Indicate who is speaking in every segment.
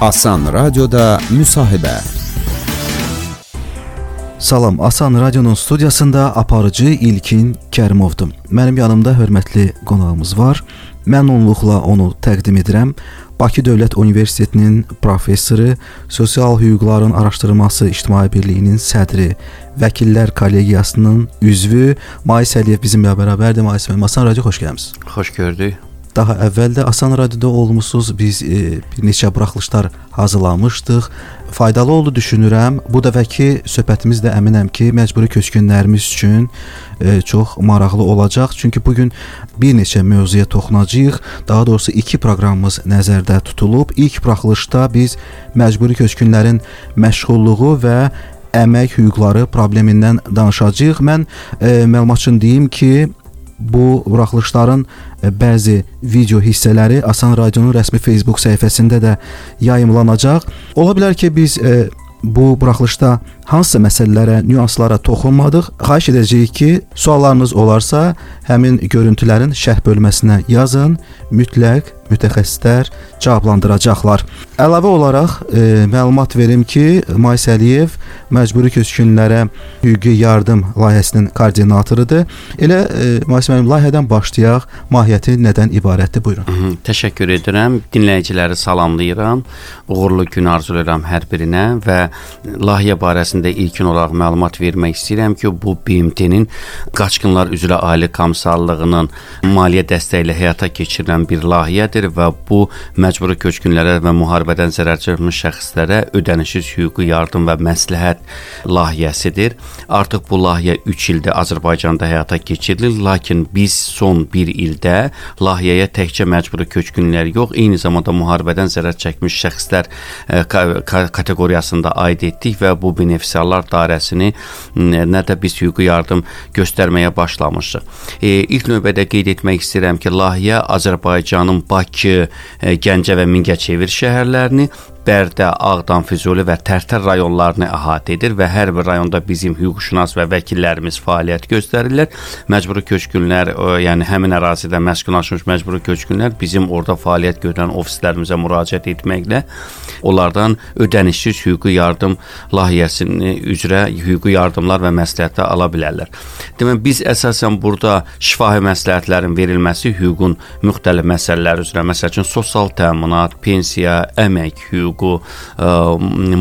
Speaker 1: Asan Radioda müsahibə.
Speaker 2: Salam, Asan Radionun studiyasında aparıcı İlkin Kərimovdur. Mənim yanımda hörmətli qonağımız var. Məmnunluqla onu təqdim edirəm. Bakı Dövlət Universitetinin professoru, sosial hüquqların araşdırılması ictimai birliyinin sədri, vəkillər kollegiyasının üzvü Mais Əliyev bizimlə bərabərdir. Mais müəllim, Asan Radio xoş gəlmisiniz.
Speaker 3: Xoş gördük.
Speaker 2: Daha əvvəl də Asan Radioda olmusunuz. Biz e, bir neçə buraxılışlar hazırlamışdıq. Faydalı oldu düşünürəm. Bu dəfəki söhbətimiz də əminəm ki, məcburi köçkünlərimiz üçün e, çox maraqlı olacaq. Çünki bu gün bir neçə mövzuya toxunacağıq. Daha doğrusu iki proqramımız nəzərdə tutulub. İlk buraxılışda biz məcburi köçkünlərin məşğulluğu və əmək hüquqları problemindən danışacağıq. Mən e, məlumat üçün deyim ki, bu buraxılışların e, bəzi video hissələri Asan Radionun rəsmi Facebook səhifəsində də yayımlanacaq. Ola bilər ki, biz e, bu buraxılışda hansısa məsələlərə, nüanslara toxunmadıq. Xahiş edəcəyik ki, suallarınız olarsa, həmin görüntülərin şərh bölməsinə yazın. Mütləq mütəxəssislər cavablandıracaqlar. Əlavə olaraq e, məlumat verim ki, Mais Əliyev məcburi köçkünlərə hüquqi yardım layihəsinin koordinatorudur. Elə e, Mais müəllim layihədən başlayaq. Mahiyyəti nədən ibarətdir? Buyurun.
Speaker 3: Hı -hı, təşəkkür edirəm. Dinləyiciləri salamlayıram. Uğurlu gün arzulayıram hər birinə və layihə barəsində ilkin olaraq məlumat vermək istəyirəm ki, bu BMT-nin Qaçqınlar üzrə Ali Komissarlığının maliyyə dəstəyi ilə həyata keçirilən bir layihədir və bu məcburi köçkünlərə və müharibədən zərər çəkmiş şəxslərə ödənişsiz hüquqi yardım və məsləhət layihəsidir. Artıq bu layihə 3 ildir Azərbaycanda həyata keçirilir, lakin biz son 1 ildə layihəyə təkcə məcburi köçkünlər yox, eyni zamanda müharibədən zərər çəkmiş şəxslər e, kateqoriyasında aid etdik və bu benefisiarlar dairəsini nə də biz hüquqi yardım göstərməyə başlamışıq. E, ilk növbədə qeyd etmək istəyirəm ki, layihə Azərbaycanın Bakı, e, Gəncə və Mingəçevir şəhərlərini Bərdə, Ağdam, Füzuli və Tərtər rayonlarını əhatə edir və hər bir rayonda bizim hüquqşünas və vəkillərimiz fəaliyyət göstərirlər. Məcburi köçkünlər, yəni həmin ərazidə məskunlaşmış məcburi köçkünlər bizim orada fəaliyyət göstərən ofislərimizə müraciət etməklə onlardan ödənişsiz hüquqi yardım layihəsini üzrə hüquqi yardımlar və məsləhətlər ala bilərlər. Demək biz əsasən burada şifahi məsləhətlərin verilməsi hüququn müxtəlif məsələləri üzrə, məsəl üçün sosial təminat, pensiya, əmək hüququ hüququ, ə,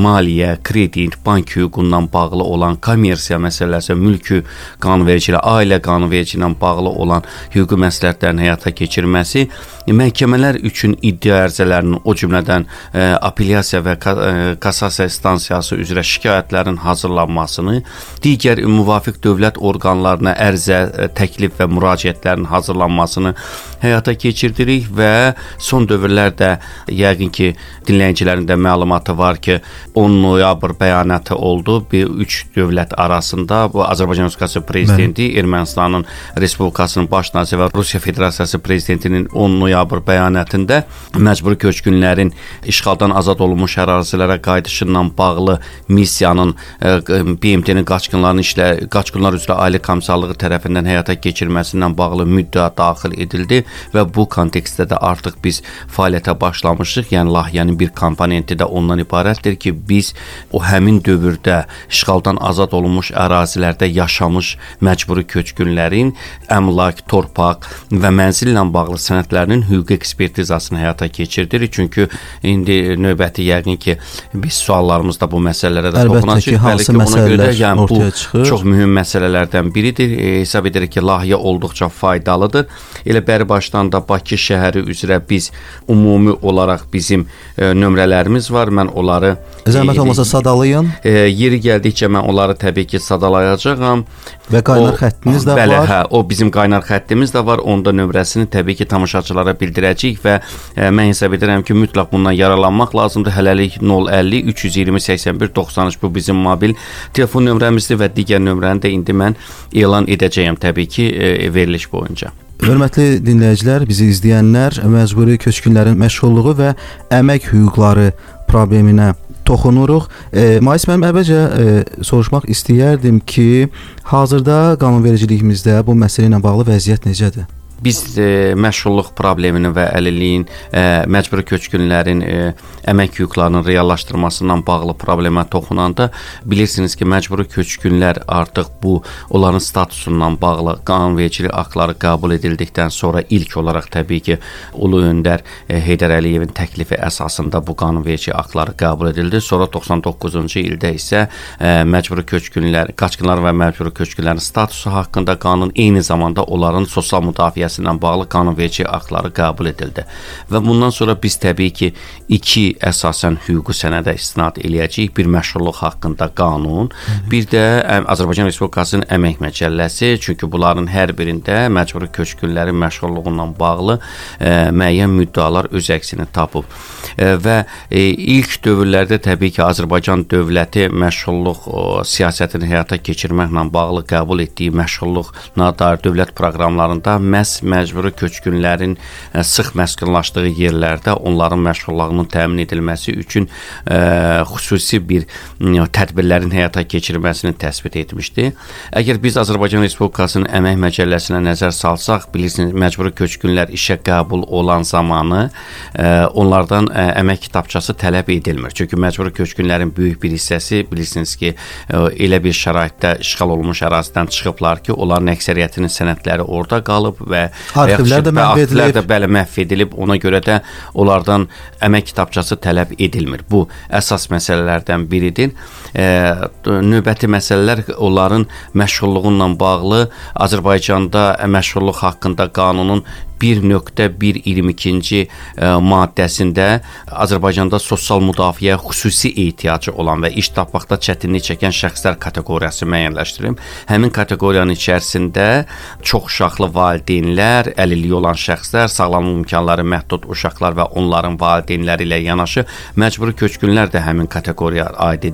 Speaker 3: maliyyə, kredit, bank hüququndan bağlı olan kommersiya məsələsi, mülkü qanunvericiliyi, ailə qanunvericiliyi ilə bağlı olan hüquqi məsləhətlərin həyata keçirilməsi məhkəmələr üçün iddia ərizələrinin, o cümlədən ə, apellyasiya və ə, kassasiya stansiyası üzrə şikayətlərin hazırlanmasını, digər müvafiq dövlət orqanlarına ərizə, təklif və müraciətlərin hazırlanmasını həyata keçirdirik və son dövrlərdə yəqin ki, dinləyicilər üzərində məlumatı var ki, 10 noyabr bəyanatı oldu. Bir üç dövlət arasında bu Azərbaycan Respublikası prezidenti. Ermənistanın Respublikasının baş naziri və Rusiya Federasiyası prezidentinin 10 noyabr bəyanatında məcburi köçkünlərin işğaldan azad olunmuş ərazilərə qayıdışından bağlı missiyanın e, BMT-nin qaçqınların işlə qaçqınlar üzrə Ali Komissarlığı tərəfindən həyata keçirilməsindən bağlı müddəa daxil edildi və bu kontekstdə də artıq biz fəaliyyətə başlamışıq. Yəni layihənin bir komponenti də ondan ibarətdir ki, biz o həmin dövrdə işğaldan azad olunmuş ərazilərdə yaşamış məcburi köçkünlərin əmlak, torpaq və mənzil ilə bağlı sənədlərinin hüquqi ekspertizasını həyata keçirdirik. Çünki indi növbəti yəqin ki, biz suallarımızda bu məsələlərə də
Speaker 2: toxunacağıq. Hansı məsələlər yəni, bu çıxır?
Speaker 3: çox mühüm məsələlərdən biridir. E, hesab edirik ki, layihə olduqca faydalıdır. Elə bəri başdan da Bakı şəhəri üzrə biz ümumi olaraq bizim e, nömrələr nömrələrimiz var. Mən onları
Speaker 2: zəhmət e, olmasa sadalayın.
Speaker 3: E, yeri gəldikcə mən onları təbii ki, sadalayacağam.
Speaker 2: Və qaynar o, xəttiniz də
Speaker 3: bəli,
Speaker 2: var.
Speaker 3: Bəli, hə, o bizim qaynar xəttimiz də var. Onda nömrəsini təbii ki, tamaşaçılara bildirəcəyik və e, mən hesab edirəm ki, mütləq bundan yararlanmaq lazımdır. Hələlik 050 320 81 93 bu bizim mobil telefon nömrəmizdir və digər nömrəni də indi mən elan edəcəyəm təbii ki, e, veriliş boyunca.
Speaker 2: Hörmətli dinləyicilər, bizi izləyənlər, məcburi köçkünlərin məşğulluğu və əmək hüquqları probleminə toxunuruq. E, Mais mənim əvvəlcə e, soruşmaq istəyərdim ki, hazırda qanunvericilikimizdə bu məsələ ilə bağlı vəziyyət necədir?
Speaker 3: Biz e, məşğulluq problemini və əlilliyin, e, məcburi köçkünlərin e, əmək yüklərinin reallaşdırmasından bağlı problemə toxunanda bilirsiniz ki, məcburi köçkünlər artıq bu onların statusundan bağlı qanunvericilik aktları qəbul edildikdən sonra ilk olaraq təbii ki, Ulu öndər e, Heydər Əliyevin təklifi əsasında bu qanunverici aktları qəbul edildi. Sonra 99-cu ildə isə e, məcburi köçkünlər, qaçqınlar və məcburi köçkünlərin statusu haqqında qanun eyni zamanda onların sosial müdafiəsi ilə bağlı qanunverici aktları qəbul edildi. Və bundan sonra biz təbii ki, iki əsasən hüquqi sənədə istinad eləyəcəyik. Bir məşğulluq haqqında qanun, bir də Azərbaycan Respublikasının əmək məcəlləsi, çünki bunların hər birində məcburi köçkünlərin məşğulluğundan bağlı ə, müəyyən müddəalar öz əksini tapıb və e, ilk dövrlərdə təbii ki, Azərbaycan dövləti məşğulluq siyasətini həyata keçirməklə bağlı qəbul etdiyi məşğulluqla dair dövlət proqramlarında məhz məcburi köçkünlərin e, sıx məskunlaşdığı yerlərdə onların məşğulluğunun təmin edilməsi üçün e, xüsusi bir tədbirlərin həyata keçirilməsini təsbit etmişdi. Əgər biz Azərbaycan Respublikasının əmək məcəlləsinə nəzər salsaq, bilirsiniz, məcburi köçkünlər işə qəbul olan zamanı ə, onlardan əmək kitabçası tələb edilmir. Çünki məcburi köçkünlərin böyük bir hissəsi bilirsiniz ki, elə bir şəraitdə işğal olunmuş ərazidən çıxıblar ki, onların əksəriyyətinin sənədləri orada qalıb və
Speaker 2: arxivlər də məhv edilib.
Speaker 3: də bəli məhv edilib. Ona görə də onlardan əmək kitabçası tələb edilmir. Bu əsas məsələlərdən biridir. Növbəti məsələlər onların məşğulluğu ilə bağlı Azərbaycanda məşğulluq haqqında qanunun 1.122-ci e, maddəsində Azərbaycanda sosial müdafiə xüsusi ehtiyacı olan və iş tapmaqda çətinlik çəkən şəxslər kateqoriyası müəyyənləşdirilib. Həmin kateqoriyanın içərisində çox uşaqlı valideynlər, əlilliyi olan şəxslər, sağlamlıq imkanları məhdud uşaqlar və onların valideynləri ilə yanaşı məcburi köçkünlər də həmin kateqoriyaya aid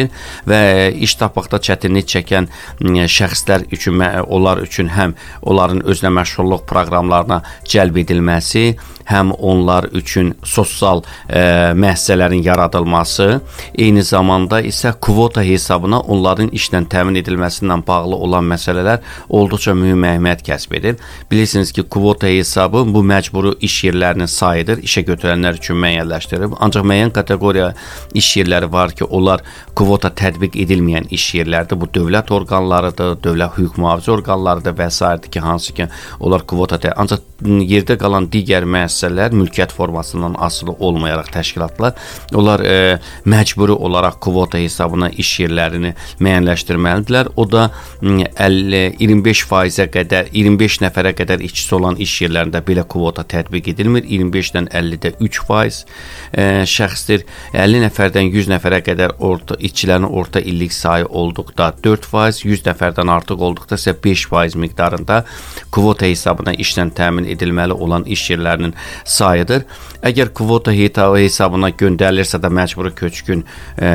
Speaker 3: edilmişdir və iş tapmaqda çətinlik çəkən şəxslər üçün onlar üçün həm onların özünə məşğulluq proqramlarına cəlb edilməsi, həm onlar üçün sosial e, müəssisələrin yaradılması, eyni zamanda isə kvota hesabına onların işlə təmin edilməsindən bağlı olan məsələlər olduqca mühüm əhəmiyyət kəsb edir. Bilirsiniz ki, kvota hesabı bu məcburi iş yerlərinin sayıdır, işə götürənlər üçün müəyyənləşdirilib. Ancaq müəyyən kateqoriya iş yerləri var ki, onlar kvota tətbiq edilməyən iş yerlərdir. Bu dövlət orqanlarıdır, dövlət hüquq mühafizə orqanlarıdır və s. ki, hansı ki, onlar kvota ancaq yerdə qalan digər müəssisələr mülkiyyət formasından asılı olmayaraq təşkilatlar onlar e, məcburi olaraq kvota hesabına iş yerlərini müəyyənləşdirməlidirlər. O da 50 25%-ə qədər 25 nəfərə qədər işçisi olan iş yerlərində belə kvota tətbiq edilmir. 25-dən 50-də 3% e, şəxsdir. 50 nəfərdən 100 nəfərə qədər orta işçilərin orta illik sayı olduqda 4%, 100 nəfərdən artıq olduqda isə 5% miqdarında kvota hesabına işlə təmin edilməli olan iş yerlərinin sayıdır. Əgər kvota hesabına göndərilirsə də məcburi köçkün ə,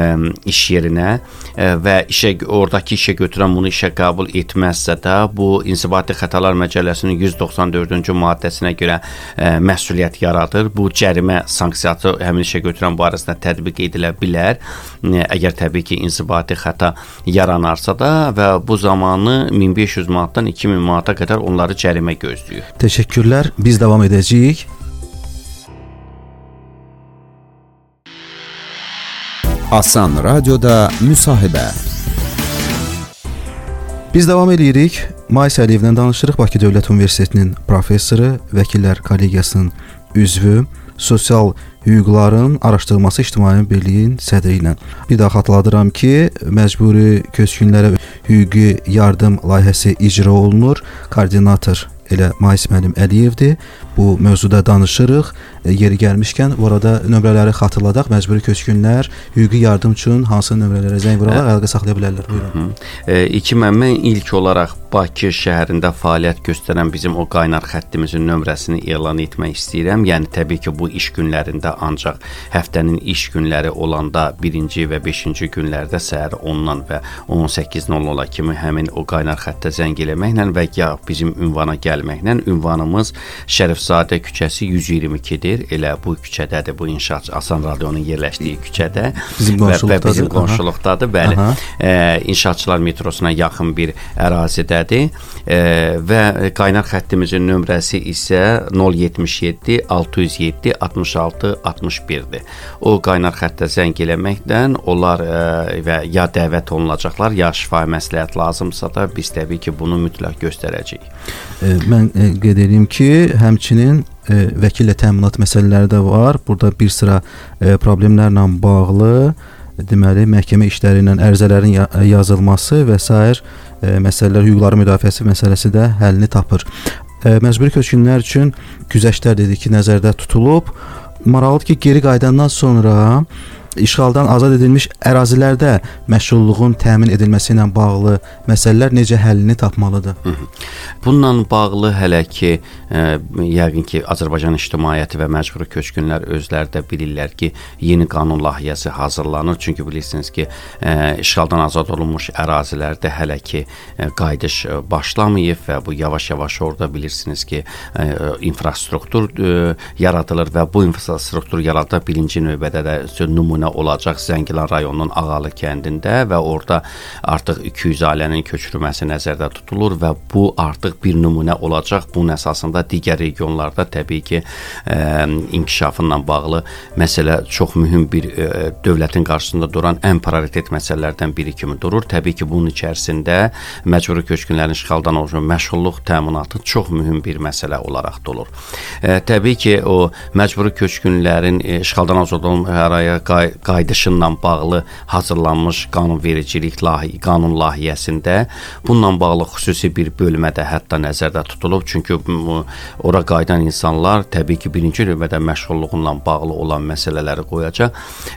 Speaker 3: iş yerinə ə, və işə oradakı işə götürən bunu işə qəbul etməzsə də bu İnzibati Xətalar Məcəlləsinin 194-cü maddəsinə görə ə, məsuliyyət yaradır. Bu cərimə sanksiyası həmin işə götürən barəsində tətbiq edilə bilər. Ə, əgər təbii ki, inzibati xəta yaranarsa da və bu zamanı 1500 manatdan 2000 manata qədər onları cərimə gözləyir.
Speaker 2: Təşəkkürlər. Biz davam edəcəyik.
Speaker 1: Asan Radioda müsahibə.
Speaker 2: Biz davam edirik. Mais Əliyevlə danışırıq. Bakı Dövlət Universitetinin professoru, Vəkillər Kollegiyasının üzvü, sosial hüquqların araşdırılması ictimai birliyin sədri ilə. Bir daha xatırladıram ki, məcburi köçkünlərə hüquqi yardım layihəsi icra olunur. Koordinator elə Mais müəllim Əliyevdir. Bu mövzuda danışırıq. E, yeri gəlmişkən orada nömrələri xatırladaq. Məcburi köçkünlər hüquqi yardım üçün hansı nömrələrə zəng vurarlar, əlaqə saxlaya bilərlər. Buyurun.
Speaker 3: E, iki mən, mən ilk olaraq Bakı şəhərində fəaliyyət göstərən bizim o qaynar xəttimizin nömrəsini elan etmək istəyirəm. Yəni təbii ki, bu iş günlərində ancaq həftənin iş günləri olanda 1-ci və 5-ci günlərdə səhər 10-dan və 18:00-a kimi həmin o qaynar xəttə zəng eləməklə və ya bizim ünvana gəlməklə ünvanımız Şərifzadə küçəsi 122-dir. Elə bu küçədədir bu inşaat Asan Radionun yerləşdiyi küçədə.
Speaker 2: Bizim qonşuluqdadır.
Speaker 3: Və, və bizim qonşuluqdadır. Bəli. E, inşaatçılar metrosuna yaxın bir ərazidə nömrədədir e, və qaynar xəttimizin nömrəsi isə 077 607 66 61-dir. O qaynar xəttə zəng eləməklə onlar e, və ya dəvət olunacaqlar, ya şifahi məsləhət lazımsa da biz təbii ki, bunu mütləq göstərəcəyik.
Speaker 2: E, mən e, qeyd edim ki, həmçinin e, vəkillə təminat məsələləri də var. Burada bir sıra e, problemlərlə bağlı deməli məhkəmə işləri ilə ərizələrin ya yazılması və s. E, məsələlər hüquqları müdafiəsi məsələsi də həllini tapır. E, məcburi köçkünlər üçün güzəştlər dedik ki, nəzərdə tutulub. Maraqlıdır ki, geri qayıdandan sonra işğaldan azad edilmiş ərazilərdə məşğulluğun təmin edilməsi ilə bağlı məsələlər necə həllini tapmalıdır?
Speaker 3: Bununla bağlı hələ ki, ə, e, yəqin ki, Azərbaycan ictimaiyyəti və məcburi köçkünlər özləri də bilirlər ki, yeni qanun layihəsi hazırlanır. Çünki bilirsiniz ki, ə, e, işğaldan azad olunmuş ərazilərdə hələ ki, ə, e, qayıdış başlamayıb və bu yavaş-yavaş orada bilirsiniz ki, ə, infrastruktur ə, yaradılır və bu infrastruktur yarada birinci növbədə də nümunə nümunə olacaq Zəngilan rayonunun Ağalı kəndində və orada artıq 200 ailənin köçürülməsi nəzərdə tutulur və bu artıq bir nümunə olacaq. Bunun əsasında digər regionlarda təbii ki, ə, inkişafınla bağlı məsələ çox mühüm bir ə, dövlətin qarşısında duran ən prioritet məsələlərdən biri kimi durur. Təbii ki, bunun içərisində məcburi köçkünlərin işğaldan olmuş məşğulluq təminatı çox mühüm bir məsələ olaraq dolur. Ə, təbii ki, o məcburi köçkünlərin işğaldan azad olunmuş əraziyə qayıdışınla bağlı hazırlanmış qanunvericilik layihə qanun layihəsində bununla bağlı xüsusi bir bölmədə hətta nəzərdə tutulub. Çünki ora qayıdan insanlar təbii ki, birinci növbədə məşğulluğunla bağlı olan məsələləri qoyacaq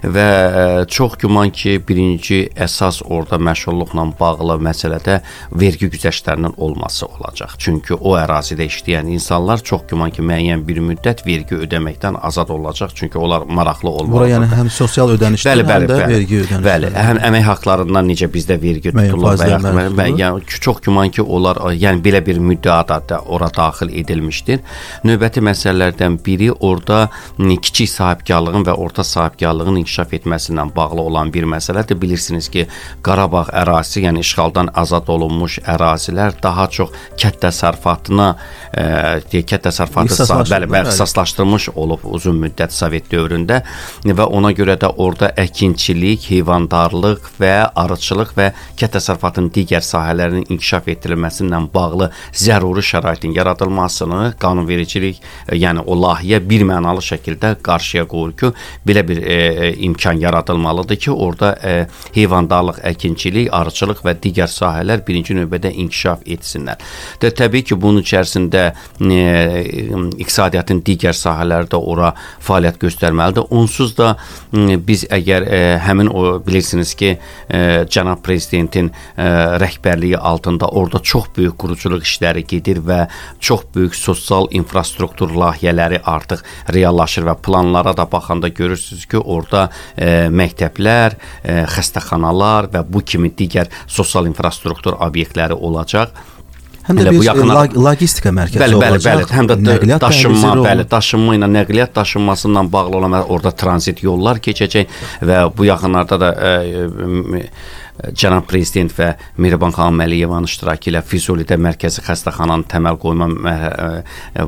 Speaker 3: və e, çox güman ki, birinci əsas orada məşğulluqla bağlı məsələdə vergi güzəştlərinin olması olacaq. Çünki o ərazidə işləyən insanlar çox güman ki, müəyyən bir müddət vergi ödəməkdən azad olacaq. Çünki onlar maraqlı olmalıdır.
Speaker 2: Bura yəni həm sosial sosial ödənişlər,
Speaker 3: bəli, bəli,
Speaker 2: həm də
Speaker 3: bəli,
Speaker 2: vergi ödənişləri.
Speaker 3: Bəli, həm əmək haqqlarından necə bizdə vergi tutulur və yaxud və yəni çox güman ki, onlar yəni belə bir müddəa da ora daxil edilmişdir. Növbəti məsələlərdən biri orada kiçik sahibkarlığın və orta sahibkarlığın inkişaf etməsi ilə bağlı olan bir məsələdir. Bilirsiniz ki, Qarabağ ərazisi, yəni işğaldan azad olunmuş ərazilər daha çox kənd təsərrüfatına, e, kənd təsərrüfatı bəli, bəli, ixtisaslaşdırılmış olub uzun müddət Sovet dövründə və ona görə də orada əkinçilik, heyvandarlıq və arıçılıq və kənd təsərrüfatının digər sahələrinin inkişaf etdirilməsi ilə bağlı zəruri şəraitin yaradılmasını qanunvericilik, e, yəni o layihə bir mənalı şəkildə qarşıya qoyur ki, belə bir e, e, imkan yaradılmalıdır ki, orada e, heyvandarlıq, əkinçilik, arıçılıq və digər sahələr birinci növbədə inkişaf etsinlər. Və təbii ki, bunun içərisində e, iqtisadiyyatın digər sahələri də ora fəaliyyət göstərməlidir. Onsuz da biz əgər ə, e, həmin o bilirsiniz ki, ə, e, cənab prezidentin ə, e, rəhbərliyi altında orada çox böyük quruculuq işləri gedir və çox böyük sosial infrastruktur layihələri artıq reallaşır və planlara da baxanda görürsüz ki, orada ə, məktəblər, ə, xəstəxanalar və bu kimi digər sosial infrastruktur obyektləri olacaq.
Speaker 2: Həm də bir yaxınlar... logistika mərkəzi
Speaker 3: bəli, bəli,
Speaker 2: olacaq.
Speaker 3: Bəli, həm də nəqliyyat daşınma, bəli, daşınma ilə nəqliyyat daşınması ilə bağlı olan orada tranzit yollar keçəcək və bu yaxınlarda da ə, ə, cənab prezident və Mehriban xanım Əliyevanın iştirakı ilə Füzulidə mərkəzi xəstəxananın təməl qoyma e,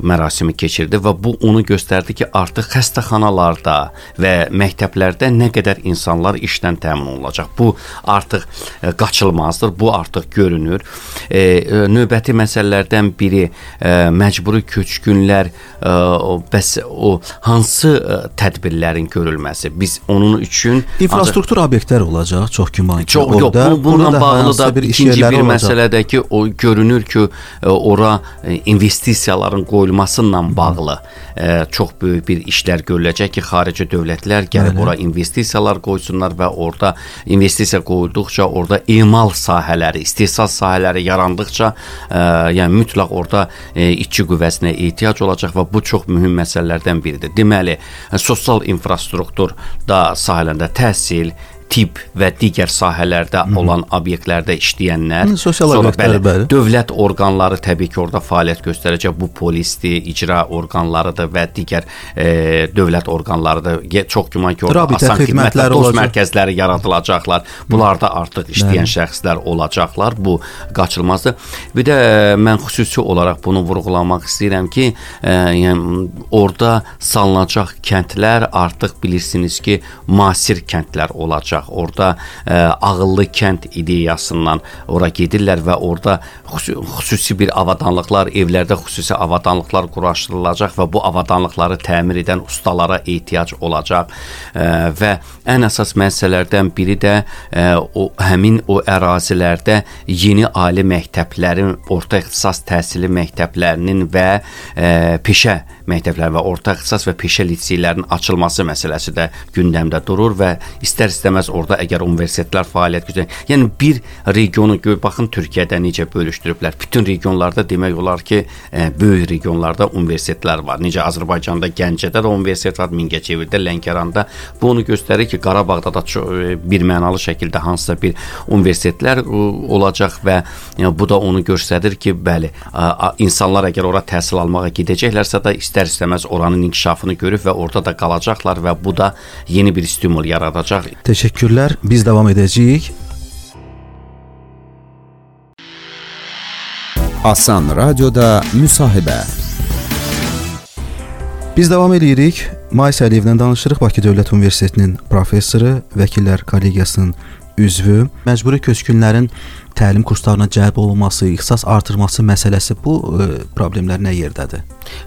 Speaker 3: mərasimi keçirdi və bu onu göstərdi ki, artıq xəstəxanalarda və məktəblərdə nə qədər insanlar işdən təmin olunacaq. Bu artıq e, qaçılmazdır. Bu artıq görünür. E, növbəti məsələlərdən biri məcburi köçkünlər bəs o hansı tədbirlərin görülməsi. Biz onun üçün
Speaker 2: infrastruktur obyektlər olacaq, çox güman ki.
Speaker 3: Çox Yox, bu bununla bağlı da bir ikinci bir məsələdə ki, o görünür ki, e, ora e, investisiyaların qoyulmasıyla bağlı e, çox böyük bir işlər görüləcək ki, xarici dövlətlər gəlib Bəli. ora investisiyalar qoysunlar və orada investisiya qoyulduqca orada emal sahələri, istehsal sahələri yarandıqca, yəni mütləq orada işçi qüvvəsinə ehtiyac olacaq və bu çox mühüm məsələlərdən biridir. Deməli, sosial infrastruktur da sahələrində təhsil, tibb və digər sahələrdə Hı -hı. olan obyektlərdə işləyənlər,
Speaker 2: Hı, sosial obyektlər,
Speaker 3: bəli, bəli. Dövlət orqanları təbii ki, orada fəaliyyət göstərəcək. Bu polisdir, icra orqanlarıdır və digər e, dövlət orqanlarıdır. Çox güman ki, orada
Speaker 2: Rabitə
Speaker 3: asan xidmətlər,
Speaker 2: olacaq.
Speaker 3: mərkəzləri yaradılacaqlar. Bunlarda artıq işləyən bəli. şəxslər olacaqlar. Bu qaçılmazdır. Bir də e, mən xüsusi olaraq bunu vurğulamaq istəyirəm ki, e, yəni orada salınacaq kəndlər artıq bilirsiniz ki, müasir kəndlər olacaq. Orada ə, e, ağıllı kənd ideyasından ora gedirlər və orada xüsusi bir avadanlıqlar, evlərdə xüsusi avadanlıqlar quraşdırılacaq və bu avadanlıqları təmir edən ustalara ehtiyac olacaq. Ə, e, və ən əsas məsələlərdən biri də ə, e, o həmin o ərazilərdə yeni ali məktəblərin, orta ixtisas təhsili məktəblərinin və ə, peşə məktəblər və orta ixtisas və peşə liseylərinin açılması məsələsi də gündəmdə durur və istər-istəməz orada əgər universitetlər fəaliyyət göstərir, yəni bir regionu baxın Türkiyədə necə bölüşdürüblər. Bütün regionlarda demək olar ki, e, böyük regionlarda universitetlər var. Necə Azərbaycanda Gəncədə də universitet var, Mingəçevirdə, Lənkəranda. Bu onu göstərir ki, Qarabağda da e, bir mənalı şəkildə hansısa bir universitetlər ə, olacaq və yəni, bu da onu göstərir ki, bəli, insanlar əgər ora təhsil almağa gedəcəklərsə də istər-istəməz oranın inkişafını görüb və orada da qalacaqlar və bu da yeni bir stimul yaradacaq.
Speaker 2: Təşəkkürlər. Biz davam edəcəyik.
Speaker 1: Asan Radioda müsahibə.
Speaker 2: Biz davam edirik. Mays Əliyevlə danışırıq. Bakı Dövlət Universitetinin professoru, vəkillər kollegiyasının üzvü. Məcburi köçkünlərin təlim kurslarına cəlb olunması, ixtisas artırması məsələsi bu ə, e, problemlər nə yerdədir?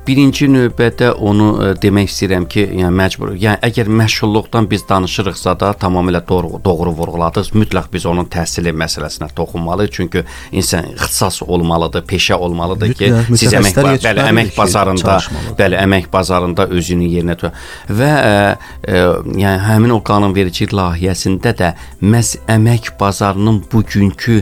Speaker 3: Birinci növbədə onu ə, e, demək istəyirəm ki, yəni məcbur, yəni əgər məşğulluqdan biz danışırıqsa da tamamilə doğru, doğru vurğuladınız. Mütləq biz onun təhsili məsələsinə toxunmalıyıq. Çünki insan ixtisas olmalıdır, peşə olmalıdır ki, Mütləq, siz əmək bəli, əmək bazarında, bəli, əmək bazarında özünü yerinə tutur və ə, ə, yəni həmin o qanunverici layihəsində də məhz əmək bazarının bugünkü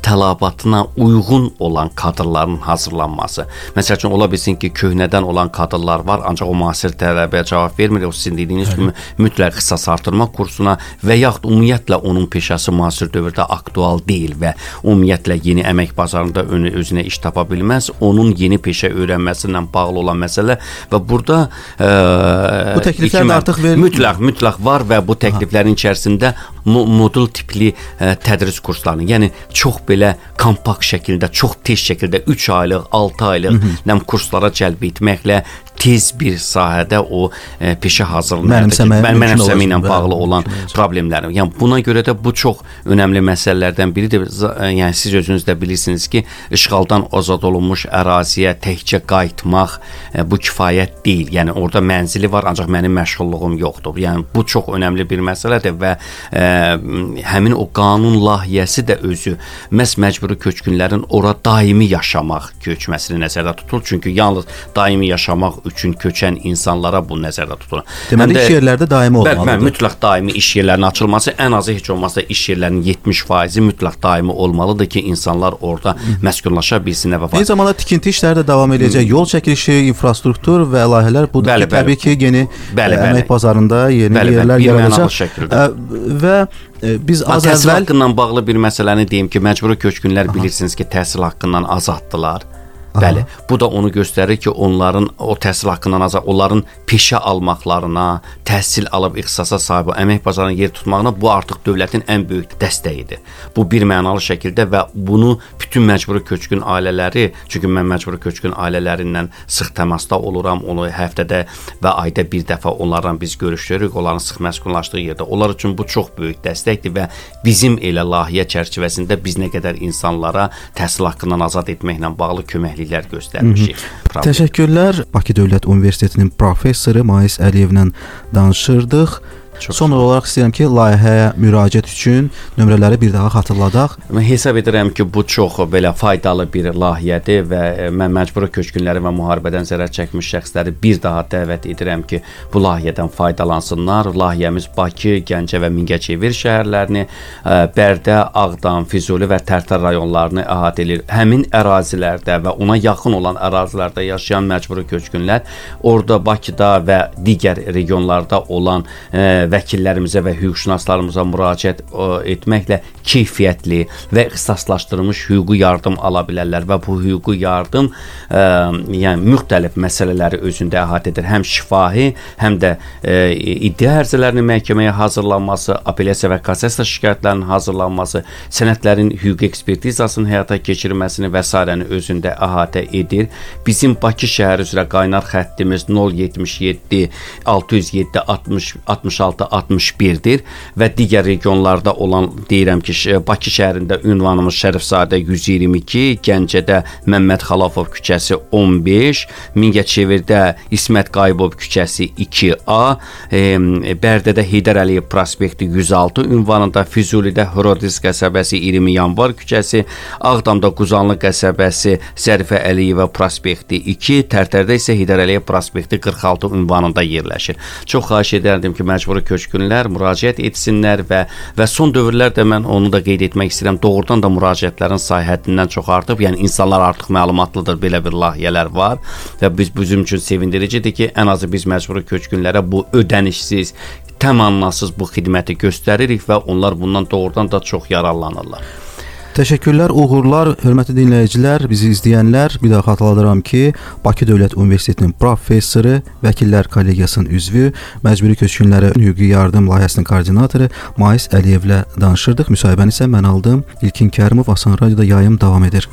Speaker 3: tələbatına uyğun olan kadrların hazırlanması. Məsəl üçün ola bilsin ki, köhnədən olan kadrlar var, ancaq o müasir tələbəyə cavab vermir. O sizin dediyiniz kimi mütləq ixtisas artırma kursuna və yaxud ümumiyyətlə onun peşəsi müasir dövrdə aktual deyil və ümumiyyətlə yeni əmək bazarında önü özünə iş tapa bilməz. Onun yeni peşə öyrənməsi ilə bağlı olan məsələ və burada ə,
Speaker 2: bu təkliflər iki, artıq verilir.
Speaker 3: Mütləq, mütləq var və bu təkliflərin içərisində modul tipli ə, tədris kurslarının, yəni çox belə kompakt şəkildə, çox tez şəkildə 3 aylıq, 6 aylıq nəm kurslara cəlb etməklə tez bir sahədə o e, peşə hazırlığındakı mənəmsəmə ilə bağlı olan problemlər. Yəni buna görə də bu çox önəmli məsələlərdən biridir. E, yəni siz özünüz də bilirsiniz ki, işğaldan azad olunmuş əraziyə təkcə qayıtmaq e, bu kifayət deyil. Yəni orada mənzili var, ancaq mənim məşğulluğum yoxdur. Yəni bu çox önəmli bir məsələdir və e, həmin o qanun layihəsi də özü məhz məcburi köçkünlərin ora daimi yaşamaq köçməsini nəzərdə tutur. Çünki yalnız daimi yaşamaq üçün köçən insanlara bu nəzərdə tutulur.
Speaker 2: Deməli iş yerlərdə daimi olmalıdır.
Speaker 3: Bəli, mütləq daimi iş yerlərinin açılması ən azı heç olmazsa iş yerlərinin 70%-i mütləq daimi olmalıdır ki, insanlar orada məskunlaşa bilsinlər və
Speaker 2: Eyni zamanda tikinti işləri də davam edəcək. Yol çəkilişi, infrastruktur və layihələr bu bəli, ki, təbii ki, yeni bəli, bəli. əmək bazarında yeni bəli, yerlər bəli, yaradacaq. Və biz az
Speaker 3: təhsil əvvəl haqqından bağlı bir məsələni deyim ki, məcburi köçkünlər bilirsiniz ki, təhsil haqqından azaddılar. Bəli, bu da onu göstərir ki, onların o təhsil haqqından azad, onların peşə almaqlarına, təhsil alıb ixtisasa sahib, əmək bazarına yer tutmağına bu artıq dövlətin ən böyük dəstəyidir. Bu bir mənalı şəkildə və bunu bütün məcburi köçkün ailələri, çünki mən məcburi köçkün ailələrindən sıx təmasda oluram, onu həftədə və ayda bir dəfə onlarla biz görüşürük, onların sıx məskunlaşdığı yerdə. Onlar üçün bu çox böyük dəstəkdir və bizim elə layihə çərçivəsində biz nə qədər insanlara təhsil haqqından azad etməklə bağlı köməklik fəaliyyətlər göstərmişik.
Speaker 2: Təşəkkürlər. Bakı Dövlət Universitetinin professoru Mais Əliyevlə danışırdıq. Çox Son olaraq istəyirəm ki, layihəyə müraciət üçün nömrələri bir daha xatırladaq.
Speaker 3: Mən hesab edirəm ki, bu çox belə faydalı bir layihədir və e, mən məcburi köçkünləri və müharibədən zərər çəkmiş şəxsləri bir daha dəvət edirəm ki, bu layihədən faydalansınlar. Layihəmiz Bakı, Gəncə və Mingəçevir şəhərlərini, e, Bərdə, Ağdam, Füzuli və Tərtər rayonlarını əhatə edir. Həmin ərazilərdə və ona yaxın olan ərazilərdə yaşayan məcburi köçkünlər orada Bakıda və digər regionlarda olan e, vəkillərimizə və hüquqşünaslarımıza müraciət ə, etməklə keyfiyyətli və ixtisaslaşdırılmış hüquqi yardım ala bilərlər və bu hüquqi yardım ə, yəni müxtəlif məsələləri özündə əhatə edir. Həm şifahi, həm də ə, iddia ərizələrinin məhkəməyə hazırlanması, apellyasiya və kassasiya şikayətlərinin hazırlanması, sənədlərin hüquqi ekspertizasının həyata keçirilməsini və sairəni özündə əhatə edir. Bizim Bakı şəhəri üzrə qaynar xəttimiz 077 607 60 66 61-dir və digər regionlarda olan deyirəm ki, Bakı şəhərində ünvanımız Şərifzadə 122, Gəncədə Məmməd Xalafov küçəsi 15, Mingəçevirdə İsmət Qayıbov küçəsi 2A, e, Bərdədə Heydər Əliyev prospekti 106 ünvanında, Füzulidə Horodiz qəsəbəsi 20 yanvar küçəsi, Ağdamda Quzanlı qəsəbəsi Zərifə Əliyeva prospekti 2, Tərtərdə isə Heydər Əliyev prospekti 46 ünvanında yerləşir. Çox xahiş edərdim ki, məcburi köçkünlər müraciət etsinlər və və son dövrlərdə mən onu da qeyd etmək istəyirəm. Doğrudan da müraciətlərin sayı həddindən çox artıb. Yəni insanlar artıq məlumatlıdır, belə bir layihələr var və biz bizim üçün sevindiricidir ki, ən azı biz məcburi köçkünlərə bu ödənişsiz təmannasız bu xidməti göstəririk və onlar bundan doğrudan da çox yararlanırlar.
Speaker 2: Təşəkkürlər, uğurlar, hörmətli dinləyicilər, bizi izləyənlər. Bir daha xatırladıram ki, Bakı Dövlət Universitetinin professoru, Vəkillər Kollegiyasının üzvü, Məcburi Köçkünlərə Hüquqi Yardım layihəsinin koordinatoru Mais Əliyevlə danışırdıq. Müsahibəni isə mən aldım. İlkin Kərimov Asan Radioda yayım davam edir.